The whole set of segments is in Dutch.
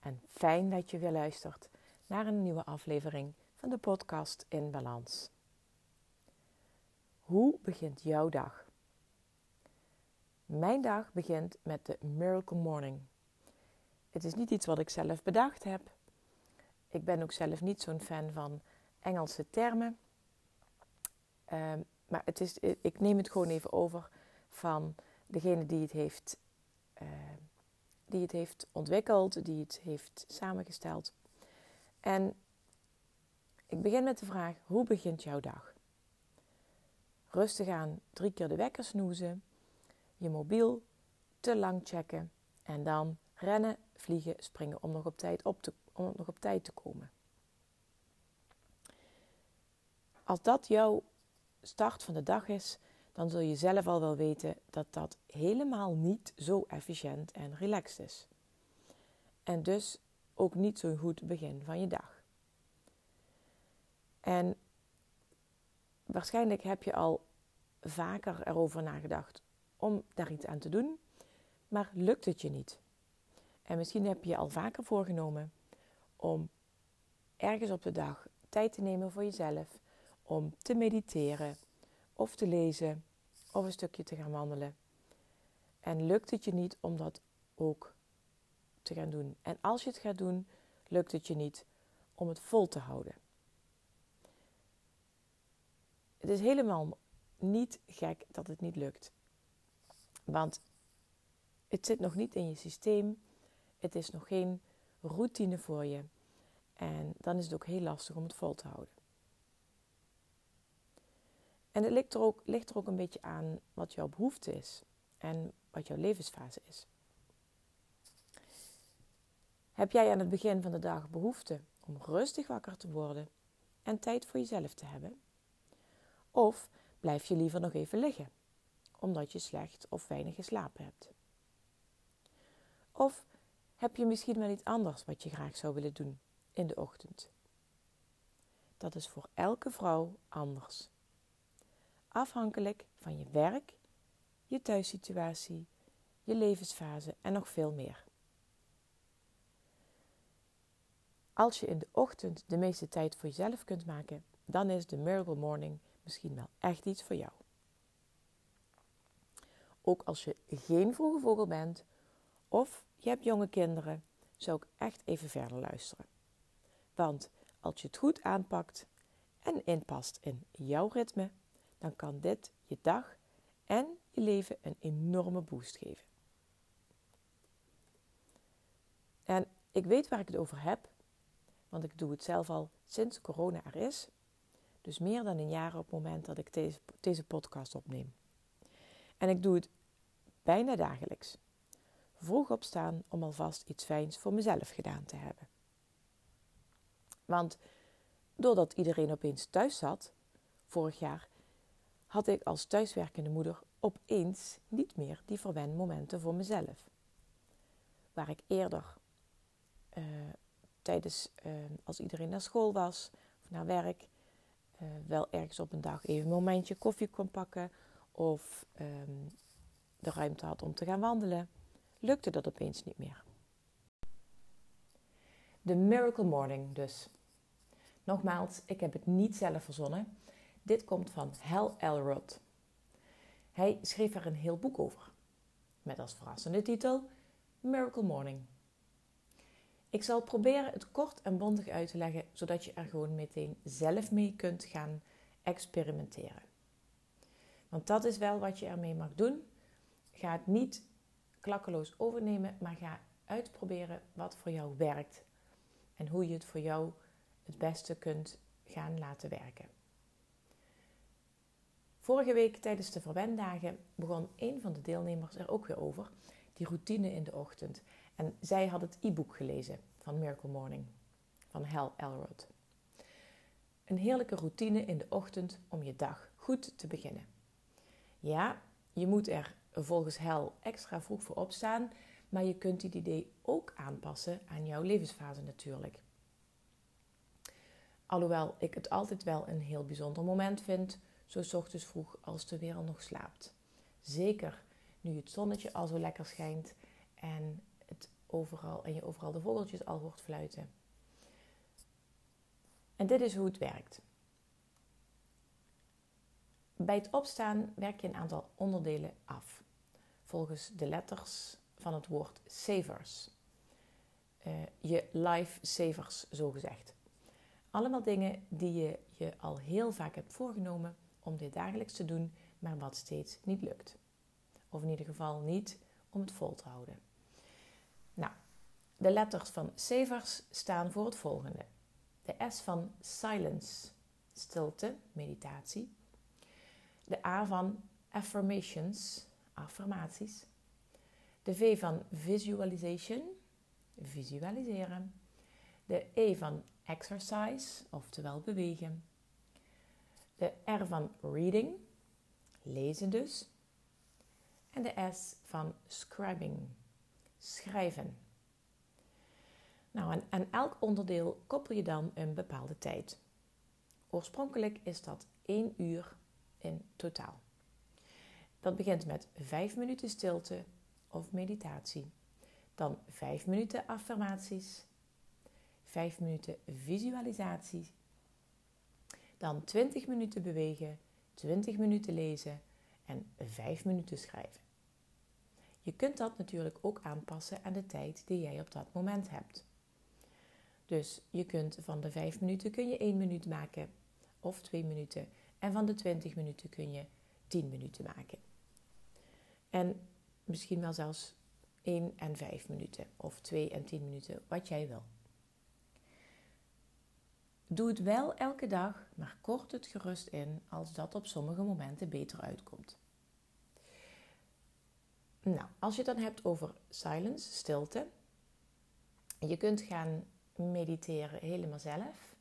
en fijn dat je weer luistert naar een nieuwe aflevering van de podcast In Balans. Hoe begint jouw dag? Mijn dag begint met de Miracle Morning. Het is niet iets wat ik zelf bedacht heb. Ik ben ook zelf niet zo'n fan van Engelse termen. Um, maar het is, ik neem het gewoon even over van degene die het heeft uh, die het heeft ontwikkeld, die het heeft samengesteld. En ik begin met de vraag: hoe begint jouw dag? Rustig aan drie keer de wekker snoezen, je mobiel te lang checken en dan rennen, vliegen, springen om nog op tijd, op te, om nog op tijd te komen. Als dat jouw start van de dag is, dan zul je zelf al wel weten dat dat helemaal niet zo efficiënt en relaxed is. En dus ook niet zo'n goed begin van je dag. En waarschijnlijk heb je al vaker erover nagedacht om daar iets aan te doen, maar lukt het je niet. En misschien heb je je al vaker voorgenomen om ergens op de dag tijd te nemen voor jezelf, om te mediteren of te lezen of een stukje te gaan wandelen. En lukt het je niet om dat ook te gaan doen. En als je het gaat doen, lukt het je niet om het vol te houden. Het is helemaal niet gek dat het niet lukt. Want het zit nog niet in je systeem. Het is nog geen routine voor je. En dan is het ook heel lastig om het vol te houden. En het ligt er, ook, ligt er ook een beetje aan wat jouw behoefte is en wat jouw levensfase is. Heb jij aan het begin van de dag behoefte om rustig wakker te worden en tijd voor jezelf te hebben? Of blijf je liever nog even liggen, omdat je slecht of weinig geslapen hebt? Of heb je misschien wel iets anders wat je graag zou willen doen in de ochtend? Dat is voor elke vrouw anders afhankelijk van je werk, je thuissituatie, je levensfase en nog veel meer. Als je in de ochtend de meeste tijd voor jezelf kunt maken, dan is de Miracle Morning misschien wel echt iets voor jou. Ook als je geen vroege vogel bent of je hebt jonge kinderen, zou ik echt even verder luisteren. Want als je het goed aanpakt en inpast in jouw ritme, dan kan dit je dag en je leven een enorme boost geven. En ik weet waar ik het over heb, want ik doe het zelf al sinds corona er is. Dus meer dan een jaar op het moment dat ik deze, deze podcast opneem. En ik doe het bijna dagelijks. Vroeg opstaan om alvast iets fijns voor mezelf gedaan te hebben. Want doordat iedereen opeens thuis zat, vorig jaar, had ik als thuiswerkende moeder opeens niet meer die verwenmomenten voor mezelf. Waar ik eerder uh, tijdens, uh, als iedereen naar school was of naar werk, uh, wel ergens op een dag even een momentje koffie kon pakken of um, de ruimte had om te gaan wandelen, lukte dat opeens niet meer. De Miracle Morning dus. Nogmaals, ik heb het niet zelf verzonnen. Dit komt van Hal Elrod. Hij schreef er een heel boek over, met als verrassende titel Miracle Morning. Ik zal proberen het kort en bondig uit te leggen, zodat je er gewoon meteen zelf mee kunt gaan experimenteren. Want dat is wel wat je ermee mag doen. Ga het niet klakkeloos overnemen, maar ga uitproberen wat voor jou werkt en hoe je het voor jou het beste kunt gaan laten werken. Vorige week tijdens de verwendagen begon een van de deelnemers er ook weer over, die routine in de ochtend. En zij had het e-book gelezen van Miracle Morning van Hal Elrod. Een heerlijke routine in de ochtend om je dag goed te beginnen. Ja, je moet er volgens Hel extra vroeg voor opstaan, maar je kunt dit idee ook aanpassen aan jouw levensfase natuurlijk. Alhoewel ik het altijd wel een heel bijzonder moment vind, zo s ochtends vroeg als de wereld nog slaapt. Zeker nu het zonnetje al zo lekker schijnt en, het overal, en je overal de vogeltjes al hoort fluiten. En dit is hoe het werkt. Bij het opstaan werk je een aantal onderdelen af, volgens de letters van het woord savers. Uh, je life savers, zo gezegd. Allemaal dingen die je je al heel vaak hebt voorgenomen om dit dagelijks te doen, maar wat steeds niet lukt. Of in ieder geval niet om het vol te houden. Nou, de letters van savers staan voor het volgende. De S van silence, stilte, meditatie. De A van affirmations, affirmaties. De V van visualization, visualiseren. De E van exercise, oftewel bewegen. De R van reading, lezen dus. En de S van scribing, schrijven. Nou, en aan elk onderdeel koppel je dan een bepaalde tijd. Oorspronkelijk is dat 1 uur in totaal. Dat begint met 5 minuten stilte of meditatie. Dan 5 minuten affirmaties. 5 minuten visualisatie. Dan 20 minuten bewegen, 20 minuten lezen en 5 minuten schrijven. Je kunt dat natuurlijk ook aanpassen aan de tijd die jij op dat moment hebt. Dus je kunt van de 5 minuten kun je 1 minuut maken of 2 minuten. En van de 20 minuten kun je 10 minuten maken. En misschien wel zelfs 1 en 5 minuten of 2 en 10 minuten, wat jij wil. Doe het wel elke dag, maar kort het gerust in als dat op sommige momenten beter uitkomt. Nou, als je het dan hebt over silence, stilte. Je kunt gaan mediteren helemaal zelf.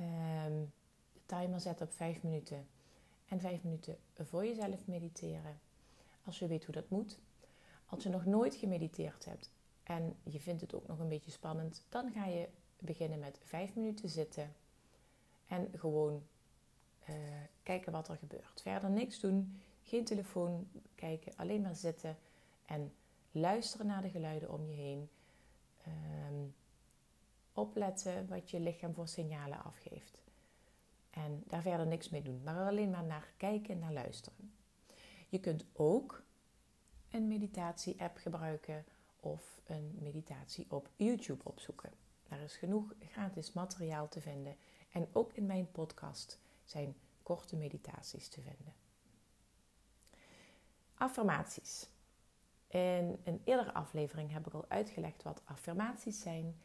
Um, de timer zet op 5 minuten en 5 minuten voor jezelf mediteren. Als je weet hoe dat moet. Als je nog nooit gemediteerd hebt en je vindt het ook nog een beetje spannend, dan ga je beginnen met 5 minuten zitten en gewoon uh, kijken wat er gebeurt. Verder niks doen, geen telefoon kijken, alleen maar zitten en luisteren naar de geluiden om je heen. Um, opletten wat je lichaam voor signalen afgeeft. En daar verder niks mee doen, maar alleen maar naar kijken en naar luisteren. Je kunt ook een meditatie-app gebruiken of een meditatie op YouTube opzoeken. Daar is genoeg gratis materiaal te vinden. En ook in mijn podcast zijn korte meditaties te vinden. Affirmaties. In een eerdere aflevering heb ik al uitgelegd wat affirmaties zijn.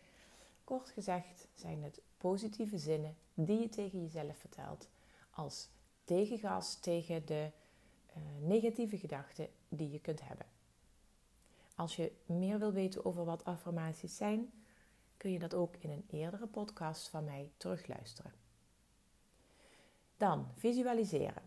Kort gezegd zijn het positieve zinnen die je tegen jezelf vertelt als tegengas tegen de uh, negatieve gedachten die je kunt hebben. Als je meer wil weten over wat affirmaties zijn, kun je dat ook in een eerdere podcast van mij terugluisteren. Dan visualiseren.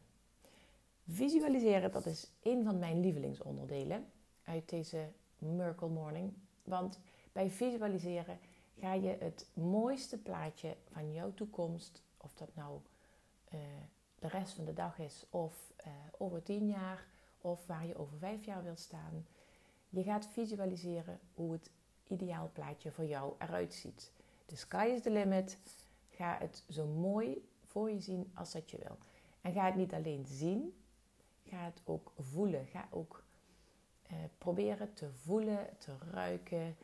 Visualiseren, dat is een van mijn lievelingsonderdelen uit deze Miracle Morning. Want bij visualiseren ga je het mooiste plaatje van jouw toekomst, of dat nou uh, de rest van de dag is, of uh, over tien jaar, of waar je over vijf jaar wilt staan. Je gaat visualiseren hoe het ideaal plaatje voor jou eruit ziet. De sky is the limit. Ga het zo mooi voor je zien als dat je wil. En ga het niet alleen zien, ga het ook voelen. Ga ook eh, proberen te voelen, te ruiken.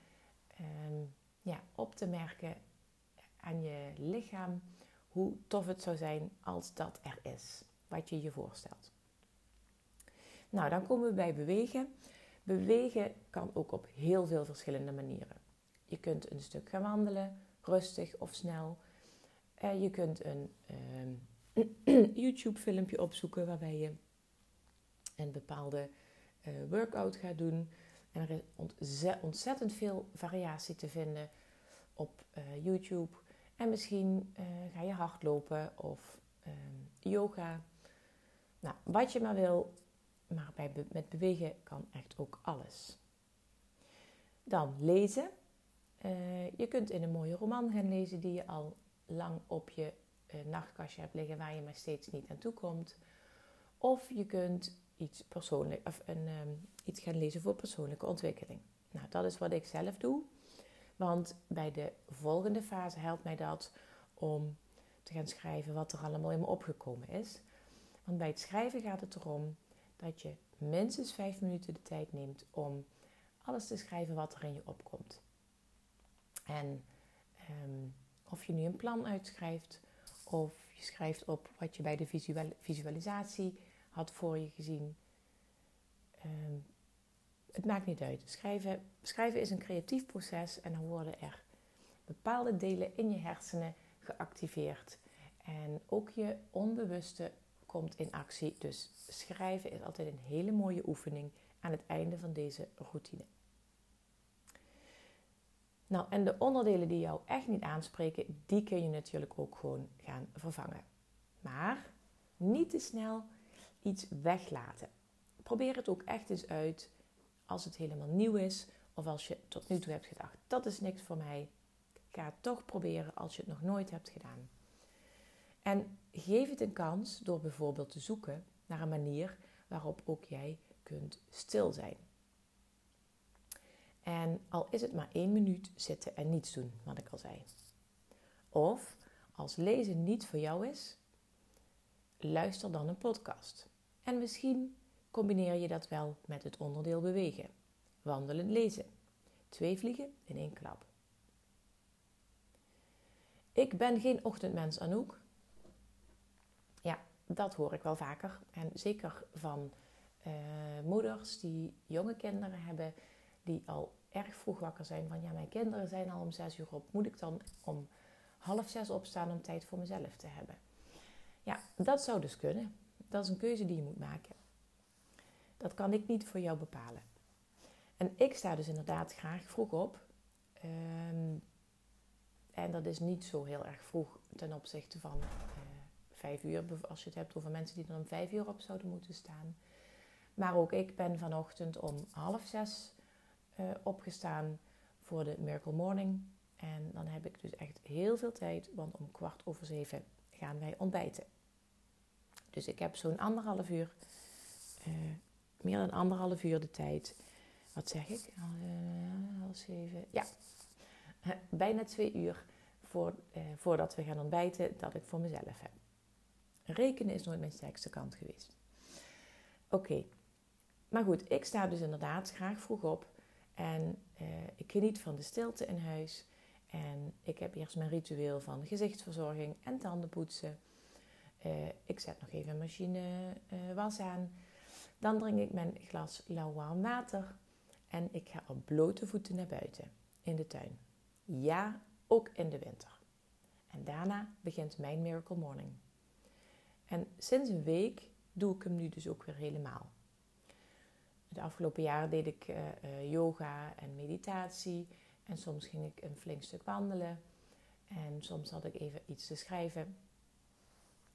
Ehm, ja, op te merken aan je lichaam hoe tof het zou zijn als dat er is, wat je je voorstelt. Nou, dan komen we bij bewegen. Bewegen kan ook op heel veel verschillende manieren. Je kunt een stuk gaan wandelen, rustig of snel. Eh, je kunt een uh, YouTube-filmpje opzoeken waarbij je een bepaalde uh, workout gaat doen. En er is ontzettend veel variatie te vinden op uh, YouTube. En misschien ga je hardlopen of ehm, yoga. Nou, wat je maar wil, maar bij, met bewegen kan echt ook alles. Dan lezen. Uh, je kunt in een mooie roman gaan lezen die je al lang op je uh, nachtkastje hebt liggen waar je maar steeds niet aan toe komt. Of je kunt iets, persoonlijk, of een, um, iets gaan lezen voor persoonlijke ontwikkeling. Nou, dat is wat ik zelf doe. Want bij de volgende fase helpt mij dat om te gaan schrijven wat er allemaal in me opgekomen is. Want bij het schrijven gaat het erom dat je minstens vijf minuten de tijd neemt om alles te schrijven wat er in je opkomt. En ehm, of je nu een plan uitschrijft of je schrijft op wat je bij de visualisatie had voor je gezien. Ehm, het maakt niet uit. Schrijven, schrijven is een creatief proces en dan worden er bepaalde delen in je hersenen geactiveerd. En ook je onbewuste komt in actie. Dus schrijven is altijd een hele mooie oefening aan het einde van deze routine. Nou, en de onderdelen die jou echt niet aanspreken, die kun je natuurlijk ook gewoon gaan vervangen. Maar niet te snel iets weglaten. Probeer het ook echt eens uit als het helemaal nieuw is of als je tot nu toe hebt gedacht dat is niks voor mij. Ga toch proberen als je het nog nooit hebt gedaan. En geef het een kans door bijvoorbeeld te zoeken naar een manier waarop ook jij kunt stil zijn. En al is het maar één minuut zitten en niets doen, wat ik al zei. Of als lezen niet voor jou is, luister dan een podcast. En misschien combineer je dat wel met het onderdeel bewegen. Wandelen, lezen. Twee vliegen in één klap. Ik ben geen ochtendmens, Anouk. Dat hoor ik wel vaker. En zeker van uh, moeders die jonge kinderen hebben, die al erg vroeg wakker zijn. Van ja, mijn kinderen zijn al om zes uur op. Moet ik dan om half zes opstaan om tijd voor mezelf te hebben? Ja, dat zou dus kunnen. Dat is een keuze die je moet maken. Dat kan ik niet voor jou bepalen. En ik sta dus inderdaad graag vroeg op. Um, en dat is niet zo heel erg vroeg ten opzichte van uh, vijf uur, als je het hebt over mensen die dan om vijf uur op zouden moeten staan. Maar ook ik ben vanochtend om half zes uh, opgestaan voor de Miracle Morning. En dan heb ik dus echt heel veel tijd, want om kwart over zeven gaan wij ontbijten. Dus ik heb zo'n anderhalf uur, uh, meer dan anderhalf uur de tijd. Wat zeg ik? Uh, half zeven. Ja, bijna twee uur voor, eh, voordat we gaan ontbijten dat ik voor mezelf heb. Rekenen is nooit mijn sterkste kant geweest. Oké, maar goed, ik sta dus inderdaad graag vroeg op en eh, ik geniet van de stilte in huis. En ik heb eerst mijn ritueel van gezichtsverzorging en tandenpoetsen. Uh, ik zet nog even een machine uh, was aan. Dan drink ik mijn glas lauw warm water en ik ga op blote voeten naar buiten in de tuin. Ja, ook in de winter. En daarna begint mijn Miracle Morning. En sinds een week doe ik hem nu dus ook weer helemaal. De afgelopen jaren deed ik uh, yoga en meditatie. En soms ging ik een flink stuk wandelen. En soms had ik even iets te schrijven.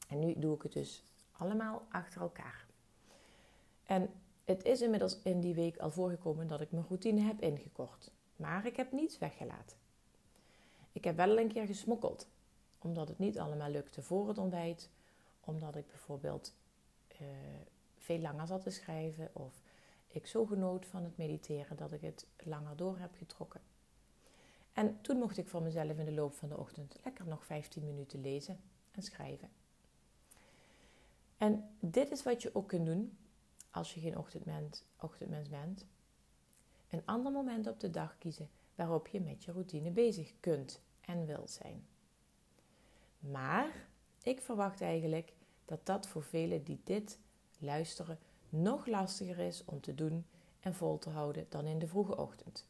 En nu doe ik het dus allemaal achter elkaar. En het is inmiddels in die week al voorgekomen dat ik mijn routine heb ingekort. Maar ik heb niets weggelaten. Ik heb wel een keer gesmokkeld, omdat het niet allemaal lukte voor het ontbijt, omdat ik bijvoorbeeld uh, veel langer zat te schrijven of ik zo genoot van het mediteren dat ik het langer door heb getrokken. En toen mocht ik voor mezelf in de loop van de ochtend lekker nog 15 minuten lezen en schrijven. En dit is wat je ook kunt doen als je geen ochtendmens, ochtendmens bent. Een ander moment op de dag kiezen waarop je met je routine bezig kunt en wilt zijn. Maar ik verwacht eigenlijk dat dat voor velen die dit luisteren nog lastiger is om te doen en vol te houden dan in de vroege ochtend.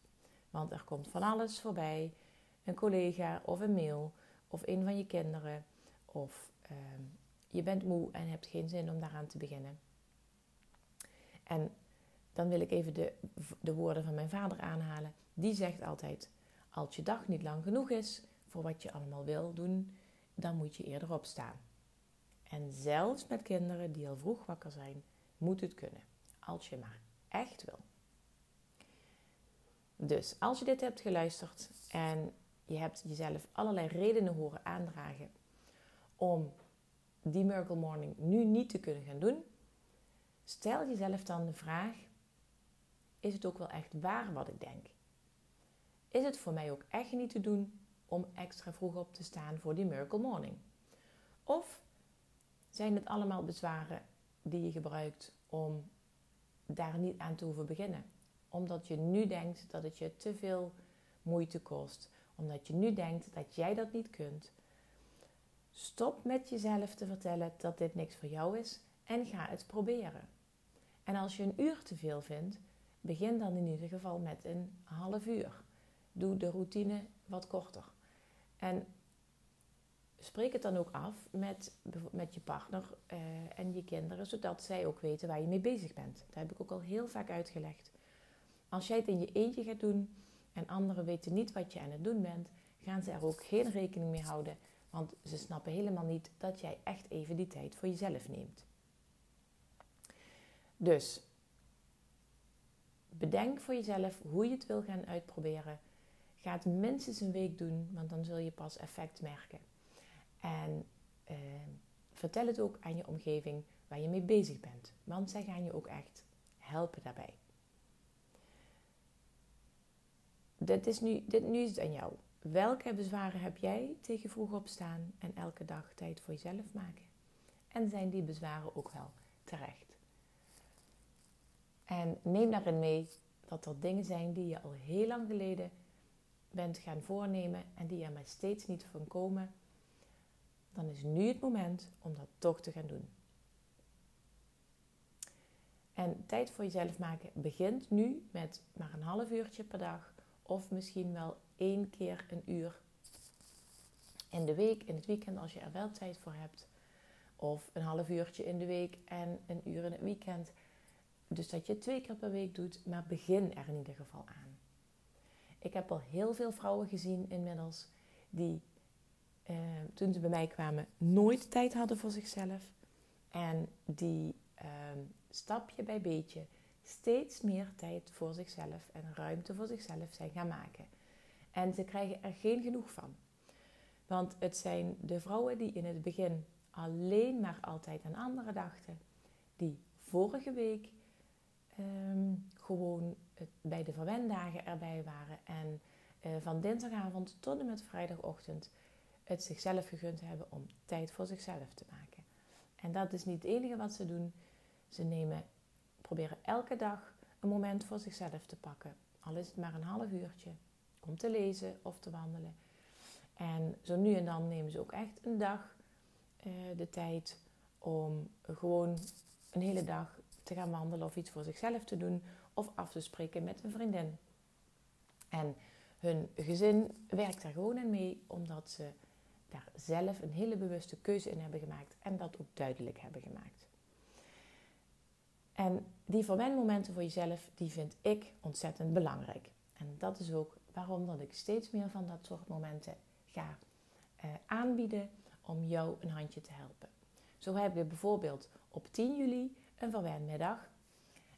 Want er komt van alles voorbij: een collega of een mail of een van je kinderen of ehm, je bent moe en hebt geen zin om daaraan te beginnen. En dan wil ik even de, de woorden van mijn vader aanhalen. Die zegt altijd: Als je dag niet lang genoeg is voor wat je allemaal wil doen, dan moet je eerder opstaan. En zelfs met kinderen die al vroeg wakker zijn, moet het kunnen. Als je maar echt wil. Dus als je dit hebt geluisterd en je hebt jezelf allerlei redenen horen aandragen om die Miracle Morning nu niet te kunnen gaan doen, stel jezelf dan de vraag: is het ook wel echt waar wat ik denk? Is het voor mij ook echt niet te doen om extra vroeg op te staan voor die Miracle Morning? Of zijn het allemaal bezwaren die je gebruikt om daar niet aan te hoeven beginnen? Omdat je nu denkt dat het je te veel moeite kost, omdat je nu denkt dat jij dat niet kunt. Stop met jezelf te vertellen dat dit niks voor jou is en ga het proberen. En als je een uur te veel vindt, begin dan in ieder geval met een half uur. Doe de routine wat korter. En spreek het dan ook af met, met je partner uh, en je kinderen, zodat zij ook weten waar je mee bezig bent. Dat heb ik ook al heel vaak uitgelegd. Als jij het in je eentje gaat doen en anderen weten niet wat je aan het doen bent, gaan ze er ook geen rekening mee houden, want ze snappen helemaal niet dat jij echt even die tijd voor jezelf neemt. Dus bedenk voor jezelf hoe je het wil gaan uitproberen. Ga het minstens een week doen, want dan zul je pas effect merken. En uh, vertel het ook aan je omgeving waar je mee bezig bent, want zij gaan je ook echt helpen daarbij. Dit is nu, dit, nu is het aan jou. Welke bezwaren heb jij tegen vroeg opstaan en elke dag tijd voor jezelf maken? En zijn die bezwaren ook wel terecht? En neem daarin mee dat er dingen zijn die je al heel lang geleden bent gaan voornemen en die er maar steeds niet van komen. Dan is nu het moment om dat toch te gaan doen. En tijd voor jezelf maken begint nu met maar een half uurtje per dag of misschien wel één keer een uur in de week, in het weekend als je er wel tijd voor hebt. Of een half uurtje in de week en een uur in het weekend. Dus dat je twee keer per week doet, maar begin er in ieder geval aan. Ik heb al heel veel vrouwen gezien inmiddels die toen ze bij mij kwamen nooit tijd hadden voor zichzelf. En die eh, stapje bij beetje steeds meer tijd voor zichzelf en ruimte voor zichzelf zijn gaan maken. En ze krijgen er geen genoeg van. Want het zijn de vrouwen die in het begin alleen maar altijd aan anderen dachten, die vorige week Ehm, gewoon bij de verwendagen erbij waren. En uh, van dinsdagavond tot en met vrijdagochtend het zichzelf gegund hebben om tijd voor zichzelf te maken. En dat is niet het enige wat ze doen. Ze nemen, proberen elke dag een moment voor zichzelf te pakken. Al is het maar een half uurtje om te lezen of te wandelen. En zo nu en dan nemen ze ook echt een dag uh, de tijd om gewoon een hele dag te gaan wandelen of iets voor zichzelf te doen of af te spreken met een vriendin. En hun gezin werkt daar gewoon in mee omdat ze daar zelf een hele bewuste keuze in hebben gemaakt en dat ook duidelijk hebben gemaakt. En die momenten voor jezelf, die vind ik ontzettend belangrijk. En dat is ook waarom dat ik steeds meer van dat soort momenten ga eh, aanbieden om jou een handje te helpen. Zo hebben we bijvoorbeeld op 10 juli een verwenmiddag.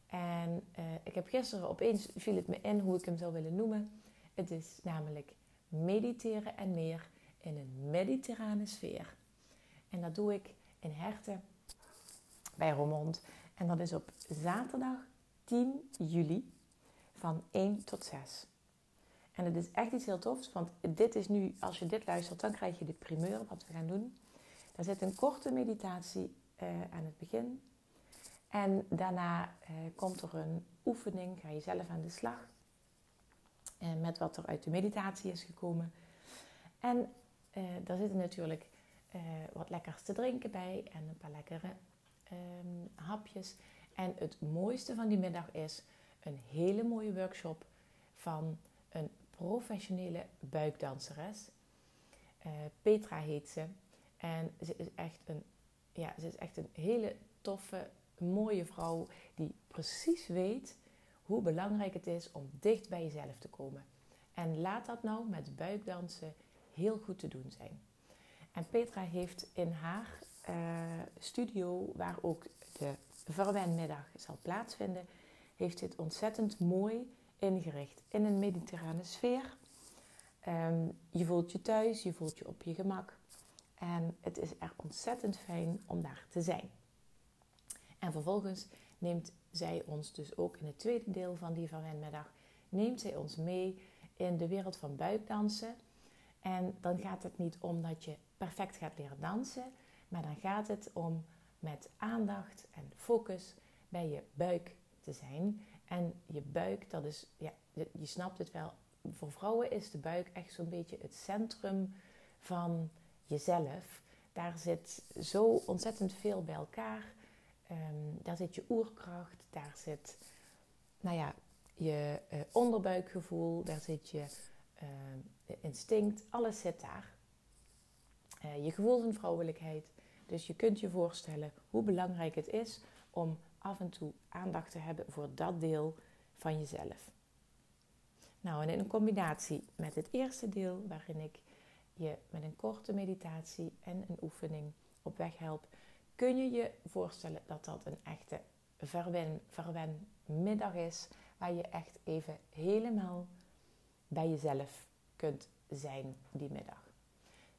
En uh, ik heb gisteren opeens viel het me in hoe ik hem zou willen noemen. Het is namelijk mediteren en meer in een mediterrane sfeer. En dat doe ik in Herten bij Romond. En dat is op zaterdag 10 juli van 1 tot 6. En het is echt iets heel tofs, want dit is nu, als je dit luistert, dan krijg je de primeur wat we gaan doen. Daar zit een korte meditatie uh, aan het begin. En daarna uh, komt er een oefening, ga je zelf aan de slag. En met met wat er uit de meditatie is gekomen. En uh, daar zitten natuurlijk uh, wat lekkers te drinken bij en een paar lekkere um, hapjes. En het mooiste van die middag is een hele mooie workshop van een professionele buikdanseres. Uh, Petra heet ze. En ze is echt een, ja, ze is echt een hele toffe, mooie vrouw die precies weet hoe belangrijk het is om dicht bij jezelf te komen. En laat dat nou met buikdansen heel goed te doen zijn. En Petra heeft in haar uh, studio, waar ook de verwenmiddag zal plaatsvinden, heeft dit ontzettend mooi ingericht in een mediterrane sfeer. Um, je voelt je thuis, je voelt je op je gemak. En het is er ontzettend fijn om daar te zijn. En vervolgens neemt zij ons dus ook in het tweede deel van die verwenmiddag, neemt zij ons mee in de wereld van buikdansen. En dan gaat het niet om dat je perfect gaat leren dansen, maar dan gaat het om met aandacht en focus bij je buik te zijn. En je buik, dat is, ja, je snapt het wel, voor vrouwen is de buik echt zo'n beetje het centrum van jezelf. Daar zit zo ontzettend veel bij elkaar. Um, daar zit je oerkracht, daar zit nou ja, je uh, onderbuikgevoel, daar zit je uh, instinct, alles zit daar. Uh, je gevoel van vrouwelijkheid. Dus je kunt je voorstellen hoe belangrijk het is om af en toe aandacht te hebben voor dat deel van jezelf. Nou, en in combinatie met het eerste deel, waarin ik je met een korte meditatie en een oefening op weg help, kun je je voorstellen dat dat een echte verwen, verwenmiddag is, waar je echt even helemaal bij jezelf kunt zijn die middag.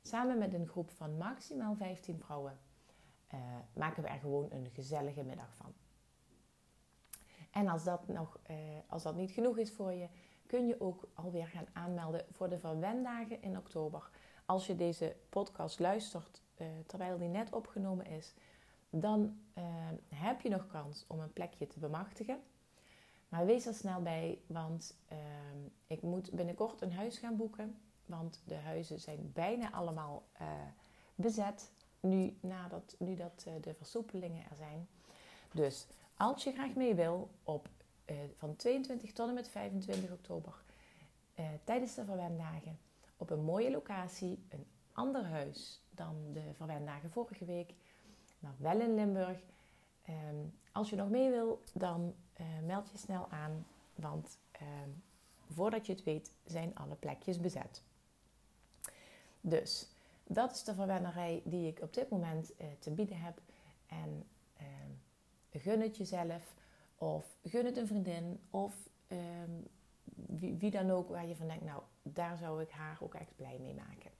Samen met een groep van maximaal 15 vrouwen uh, maken we er gewoon een gezellige middag van. En als dat, nog, uh, als dat niet genoeg is voor je, kun je ook alweer gaan aanmelden voor de verwendagen in oktober. Als je deze podcast luistert uh, terwijl die net opgenomen is, dan heb je nog kans om een plekje te bemachtigen. Maar wees er snel bij, want ik moet binnenkort een huis gaan boeken. Want de huizen zijn bijna allemaal bezet nu, nadat, nu dat uh, de versoepelingen er zijn. Dus als je graag mee wil, op, uh, van 22 tot en met 25 oktober, tijdens de verwendagen, op een mooie locatie, een ander huis dan de verwendagen vorige week, maar wel in Limburg. Um, als je nog mee wil, dan meld je snel aan, want ehm, voordat je het weet, zijn alle plekjes bezet. Dus dat is de verwennerij die ik op dit moment uh, te bieden heb. En uh, gun het jezelf, of gun het een vriendin, of uh, wie, wie, dan ook waar je van denkt, nou, daar zou ik haar ook echt blij mee maken.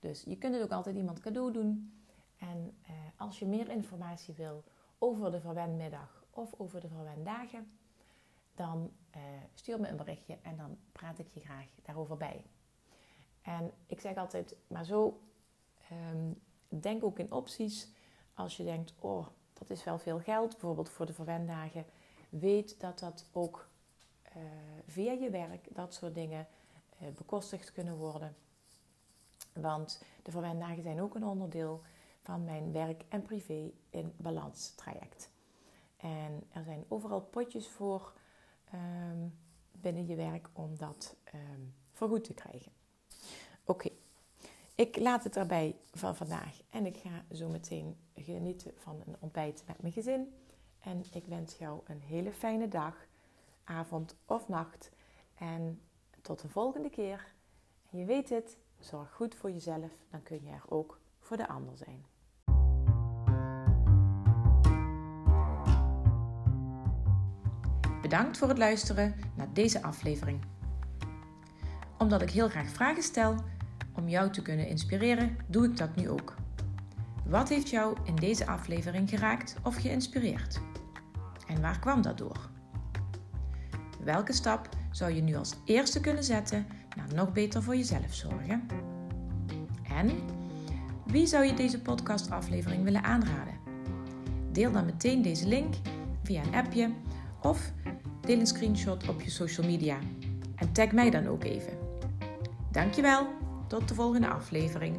Dus je kunt het ook altijd iemand cadeau doen. En eh, als je meer informatie wil over de verwenmiddag of over de verwendagen, dan eh, stuur me een berichtje en dan praat ik je graag daarover bij. En ik zeg altijd, maar zo um, denk ook in opties. Als je denkt, oh, dat is wel veel geld, bijvoorbeeld voor de verwendagen. Weet dat dat ook uh, via je werk, dat soort dingen, uh, bekostigd kunnen worden. Want de verwendagen zijn ook een onderdeel van mijn werk en privé in balans traject. En er zijn overal potjes voor um, binnen je werk om dat um, vergoed te krijgen. Oké, ik laat het erbij van vandaag en ik ga zo meteen genieten van een ontbijt met mijn gezin. En ik wens jou een hele fijne dag, avond of nacht. En tot de volgende keer. Je weet het, zorg goed voor jezelf, dan kun je er ook voor de ander zijn. Bedankt voor het luisteren naar deze aflevering. Omdat ik heel graag vragen stel om jou te kunnen inspireren, doe ik dat nu ook. Wat heeft jou in deze aflevering geraakt of geïnspireerd? En waar kwam dat door? Welke stap zou je nu als eerste kunnen zetten naar nog beter voor jezelf zorgen? En wie zou je deze podcastaflevering willen aanraden? Deel dan meteen deze link via een appje of deel een screenshot op je social media. En tag mij dan ook even. Dankjewel, tot de volgende aflevering.